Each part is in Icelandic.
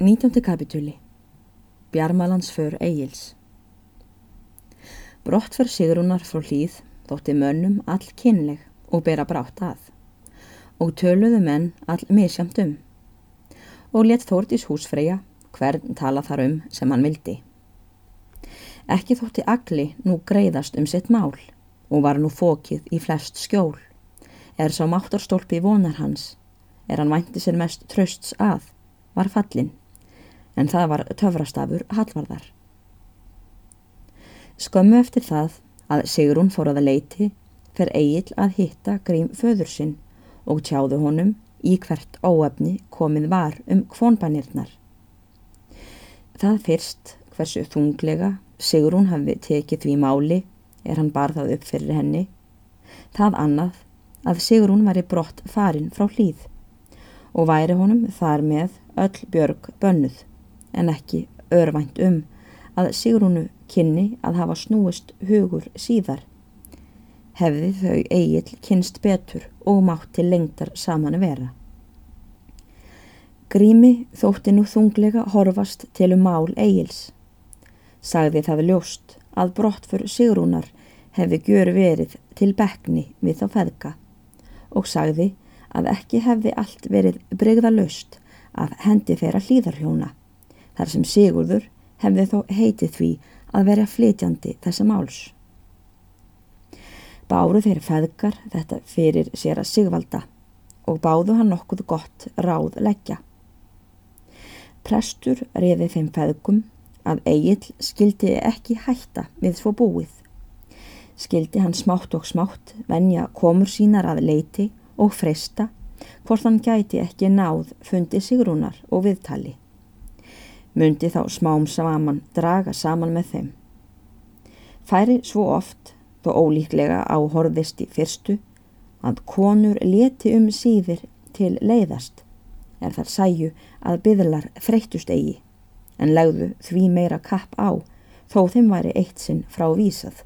19. kapitúli Bjarmalandsför Egils. Brottför Sigrúnar frá hlýð þótti mönnum all kynleg og bera brátt að. Og töluðu menn all misjamt um. Og let Þórtís húsfreyja hvern tala þar um sem hann vildi. Ekki þótti agli nú greiðast um sitt mál og var nú fókið í flest skjól. Er sá máttarstólpi vonar hans. Er hann vænti sér mest trösts að var fallin en það var töfrastafur Hallvarðar. Skömmu eftir það að Sigrún fór að leiti fer Egil að hitta grím föður sinn og tjáðu honum í hvert óöfni komið var um kvónbanirnar. Það fyrst hversu þunglega Sigrún hafi tekið því máli er hann barðað upp fyrir henni. Það annað að Sigrún var í brott farin frá hlýð og væri honum þar með öll björg bönnuð en ekki örvænt um að Sigrúnu kynni að hafa snúist hugur síðar. Hefði þau eigil kynst betur og mátt til lengtar saman vera. Grími þótti nú þunglega horfast til um mál eigils. Sagði það ljóst að brottfur Sigrúnar hefði gjör verið til bekni við þá feðka og sagði að ekki hefði allt verið bregða löst að hendi þeirra hlýðarhjóna þar sem Sigurður hefði þó heitið því að vera flytjandi þessa máls. Báru þeir feðgar þetta fyrir sér að Sigvalda og báðu hann nokkuð gott ráð leggja. Prestur reyði þeim feðgum að Egil skildi ekki hætta við svo búið. Skildi hann smátt og smátt venja komur sínar að leiti og freysta hvort hann gæti ekki náð fundi Sigrúnar og viðtali myndi þá smám saman draga saman með þeim. Færi svo oft, þó ólíklega áhorðist í fyrstu, að konur leti um síðir til leiðast, er þar sæju að byðlar þreytust eigi, en legðu því meira kapp á, þó þeim væri eitt sinn frá vísað.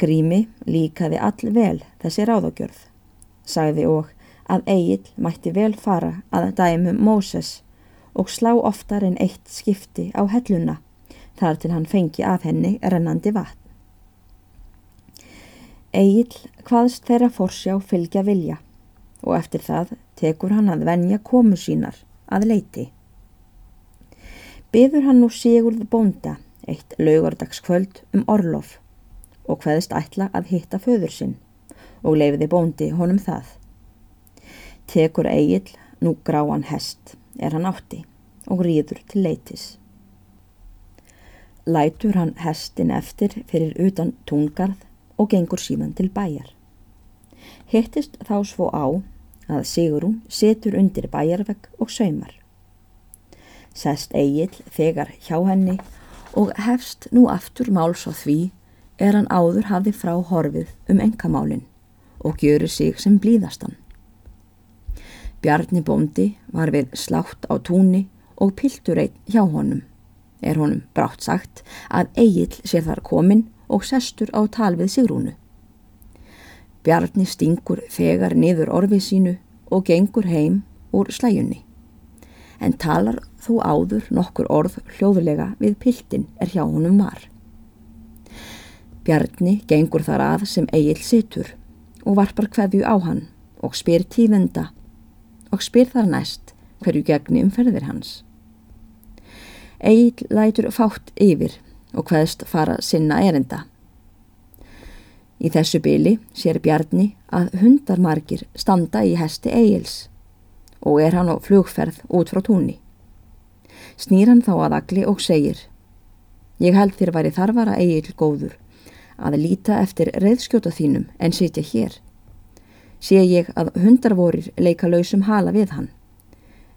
Grími líkaði all vel þessi ráðagjörð, sagði og að Egil mætti vel fara að dæmu Móses og slá oftar en eitt skipti á helluna þar til hann fengi af henni rennandi vatn. Egil hvaðst þeirra forsjá fylgja vilja og eftir það tekur hann að venja komu sínar að leiti. Byður hann nú Sigurð bónda eitt laugardagskvöld um orlof og hvaðist ætla að hitta föður sinn og leifiði bóndi honum það. Tekur Egil nú gráan hest er hann átti og rýður til leitis. Lætur hann hestin eftir fyrir utan túngarð og gengur síðan til bæjar. Hittist þá svo á að Sigurún setur undir bæjarvegg og saumar. Sest Egil þegar hjá henni og hefst nú aftur máls á því er hann áður hafi frá horfið um engamálinn og gjörur sig sem blíðastan. Bjarni bóndi var við slátt á túni og piltur einn hjá honum. Er honum brátt sagt að Egil sé þar komin og sestur á tal við Sigrúnu. Bjarni stingur fegar niður orfið sínu og gengur heim úr slæjunni. En talar þú áður nokkur orð hljóðulega við piltin er hjá honum var. Bjarni gengur þar að sem Egil situr og varpar hverju á hann og spyr tífenda og spyr þar næst hverju gegni um ferðir hans. Egil lætur fátt yfir og hvaðst fara sinna erinda. Í þessu byli sér Bjarni að hundarmargir standa í hesti Egils og er hann á flugferð út frá túnni. Snýr hann þá að agli og segir Ég held þér væri þarfara Egil góður að líta eftir reyðskjóta þínum en sitja hér sé ég að hundarvorir leika lausum hala við hann.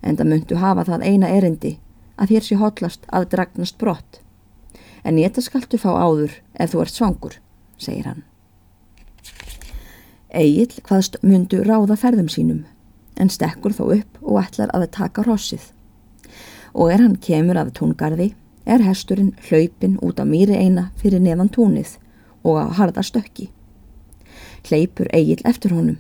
En það myndu hafa það eina erindi að þér sé hotlast að dragnast brott. En ég þetta skaltu fá áður ef þú ert svangur, segir hann. Egil hvaðst myndu ráða ferðum sínum, en stekkur þó upp og ætlar að taka rossið. Og er hann kemur af tóngarði, er hesturinn hlaupin út á mýri eina fyrir neðan tónið og á harda stökki. Hlaupur Egil eftir honum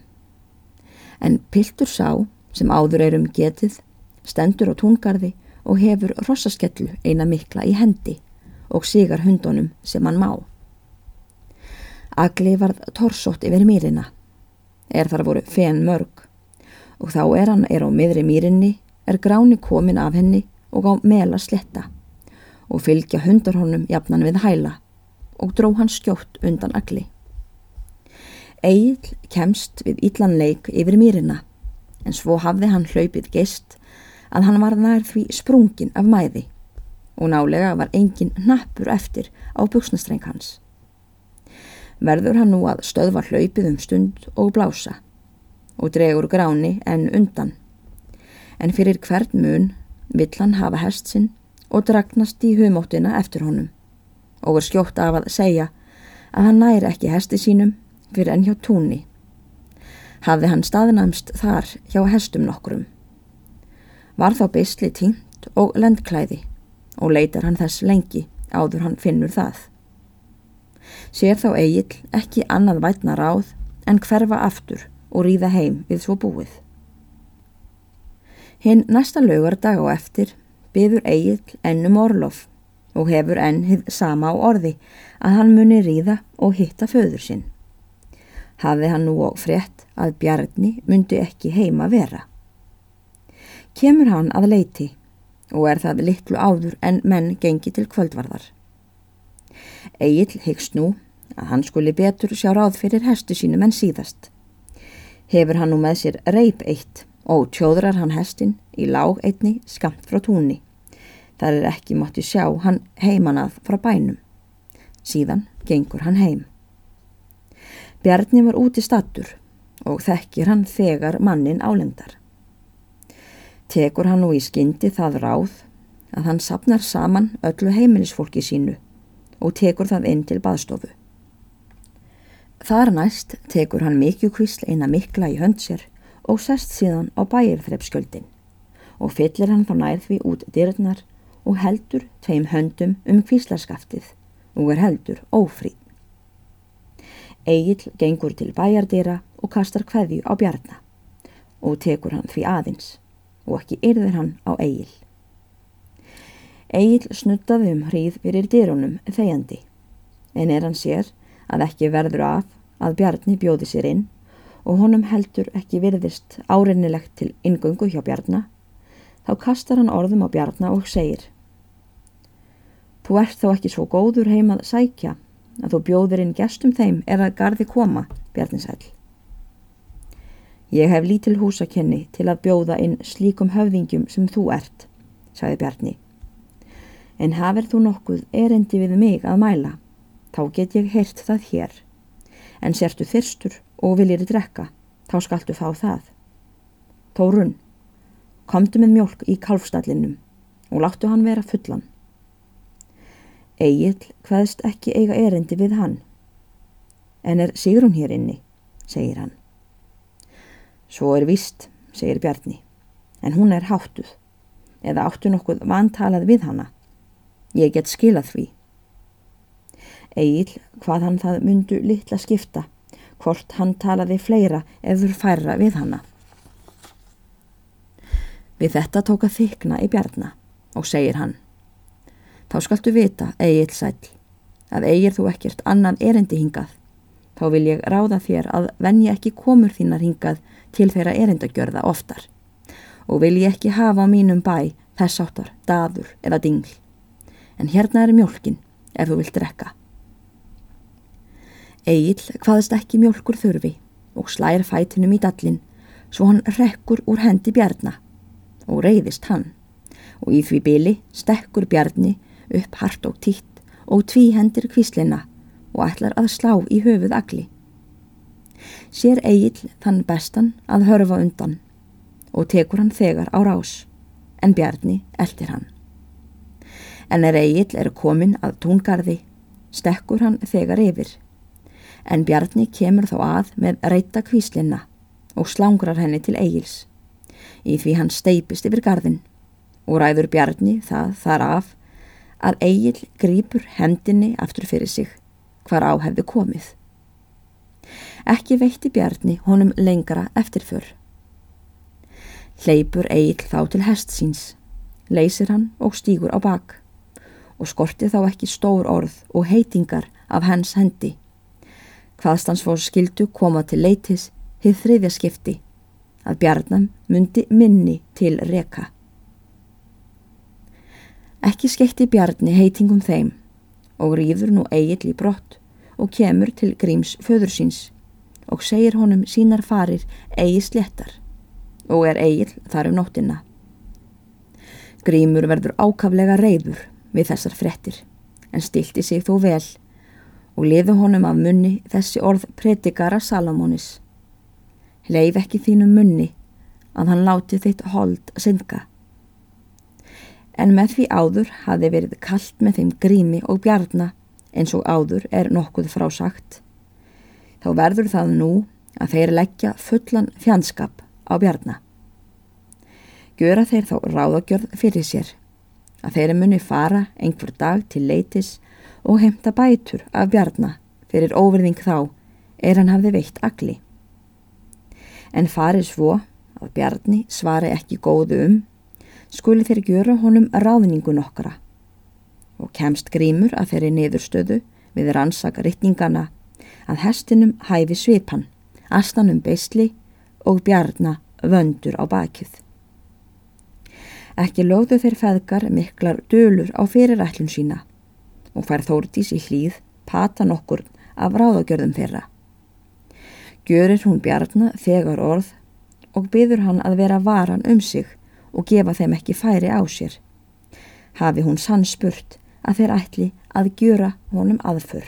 en piltur sá sem áður er um getið stendur á túngarði og hefur rossaskellu eina mikla í hendi og sigar hundunum sem hann má. Agli varð torsótt yfir mýrina, er þar voru fen mörg og þá er hann er á miðri mýrinni, er gráni komin af henni og á mela sletta og fylgja hundarhónum jafnan við hæla og dró hann skjótt undan agli. Egil kemst við illan leik yfir mýrina en svo hafði hann hlaupið geist að hann var nær því sprungin af mæði og nálega var engin nappur eftir á buksnastreng hans. Verður hann nú að stöðva hlaupið um stund og blása og dregur gráni en undan. En fyrir hvern mun vill hann hafa hest sinn og dragnast í humóttina eftir honum og er skjótt af að segja að hann næri ekki hesti sínum fyrir enn hjá túnni. Hafði hann staðnamst þar hjá hestum nokkrum var þá beisli tínt og lendklæði og leitar hann þess lengi áður hann finnur það. Sér þá Egil ekki annað vætna ráð en hverfa aftur og ríða heim við svo búið. Hinn næsta lögardag á eftir byður Egil ennum orlof og hefur enn hið sama á orði að hann muni ríða og hitta föður sinn. Hafði hann nú á frétt að Bjarni myndi ekki heima vera kemur hann að leiti og er það litlu áður en menn gengi til kvöldvarðar. Egil hyggst nú að hann skuli betur sjá ráð fyrir hestu sínum en síðast. Hefur hann nú með sér reip eitt og tjóðrar hann hestin í lág einni skamt frá túnni. Það er ekki mátti sjá hann heimanað frá bænum. Síðan gengur hann heim. Bjarni var úti stattur og þekkir hann þegar mannin álendar tekur hann nú í skyndi það ráð að hann sapnar saman öllu heimilisfólki sínu og tekur það inn til baðstofu. Þar næst tekur hann mikjukvísl eina mikla í hönd sér og sest síðan á bæirþreppskjöldin og fyllir hann þá nærð við út dyrðnar og heldur tveim höndum um kvíslarskaftið og er heldur ófríð. Egil gengur til bæjardýra og kastar hverju á bjarna og tekur hann því aðins og ekki yrðir hann á Egil. Egil snuttaði um hríð fyrir dýrunum þegjandi, en er hann sér að ekki verður af að Bjarni bjóði sér inn og honum heldur ekki virðist árinnilegt til ingöngu hjá Bjarna, þá kastar hann orðum á Bjarna og segir Þú ert þó ekki svo góður heimað sækja að þú bjóðir inn gestum þeim er að gardi koma, Bjarni sæl. Ég hef lítil húsakenni til að bjóða inn slíkum höfðingjum sem þú ert, sagði Bjarni. En hafið þú nokkuð erendi við mig að mæla, þá get ég heyrt það hér. En sértu þyrstur og viljir drekka, þá skaltu fá það. Tórun, komdu með mjölk í kalfstallinum og láttu hann vera fullan. Egil hvaðst ekki eiga erendi við hann. En er Sigrun hér inni, segir hann. Svo er vist, segir Bjarni, en hún er háttuð, eða áttu nokkuð vantalað við hana. Ég get skilað því. Egil, hvað hann það myndu litla skipta, hvort hann talaði fleira eður færra við hana. Við þetta tóka þykna í Bjarna og segir hann, þá skaltu vita, Egil sæl, að eigir þú ekkert annað erendi hingað, þá vil ég ráða þér að venja ekki komur þínar hingað til þeirra erindagjörða oftar og vil ég ekki hafa á mínum bæ þess áttar, daður eða dingl. En hérna er mjölkin ef þú vilt drekka. Egil hvaðist ekki mjölkur þurfi og slær fætinum í dallin svo hann rekkur úr hendi bjarna og reyðist hann og í því byli stekkur bjarni upp hart og títt og tví hendir kvíslina og ætlar að slá í höfuð agli sér Egil þann bestan að hörfa undan og tekur hann þegar á rás, en Bjarni eldir hann. En er Egil er komin að túngarði, stekkur hann þegar yfir, en Bjarni kemur þá að með reyta kvíslinna og slangrar henni til Egils, í því hann steipist yfir gardin og ræður Bjarni það þar af að Egil grýpur hendinni aftur fyrir sig hvar á hefði komið. Ekki veitti Bjarni honum lengra eftirför. Hleypur Egil þá til hest síns, leysir hann og stýgur á bak og skorti þá ekki stór orð og heitingar af hans hendi. Hvaðstansfórs skildu koma til leitis hið þriðja skipti að Bjarnam myndi minni til reka. Ekki skeitti Bjarni heitingum þeim og rýður nú Egil í brott og kemur til Gríms föður síns og segir honum sínar farir eigi slettar og er Egil þar um nóttina. Grímur verður ákaflega reyður við þessar frettir en stilti sig þó vel og liðu honum af munni þessi orð predikara Salamónis. Leif ekki þínum munni að hann láti þitt hold synga. En með því áður hafi verið kallt með þeim grími og bjarna eins og áður er nokkuð frásagt. Þá verður það nú að þeir leggja fullan fjandskap á bjarna. Gjöra þeir þá ráðagjörð fyrir sér að þeir muni fara einhver dag til leitis og heimta bætur af bjarna fyrir óverðing þá er hann hafði veitt agli. En farið svo að bjarni svari ekki góðu um skuli þeir gjöra honum ráðningu nokkara og kemst grímur að þeirri niðurstöðu við rannsaka rittningana að hestinum hæfi svipan, astanum beisli og bjarna vöndur á bakið. Ekki lögðu þeir feðgar miklar dölur á fyrirætlun sína og fær þórdís í hlýð pata nokkur af ráðagjörðum þeirra. Gjörir hún bjarna þegar orð og byður hann að vera varan um sig og gefa þeim ekki færi á sér. Hafi hún sann spurt að þeir ætli að gjöra honum aðför.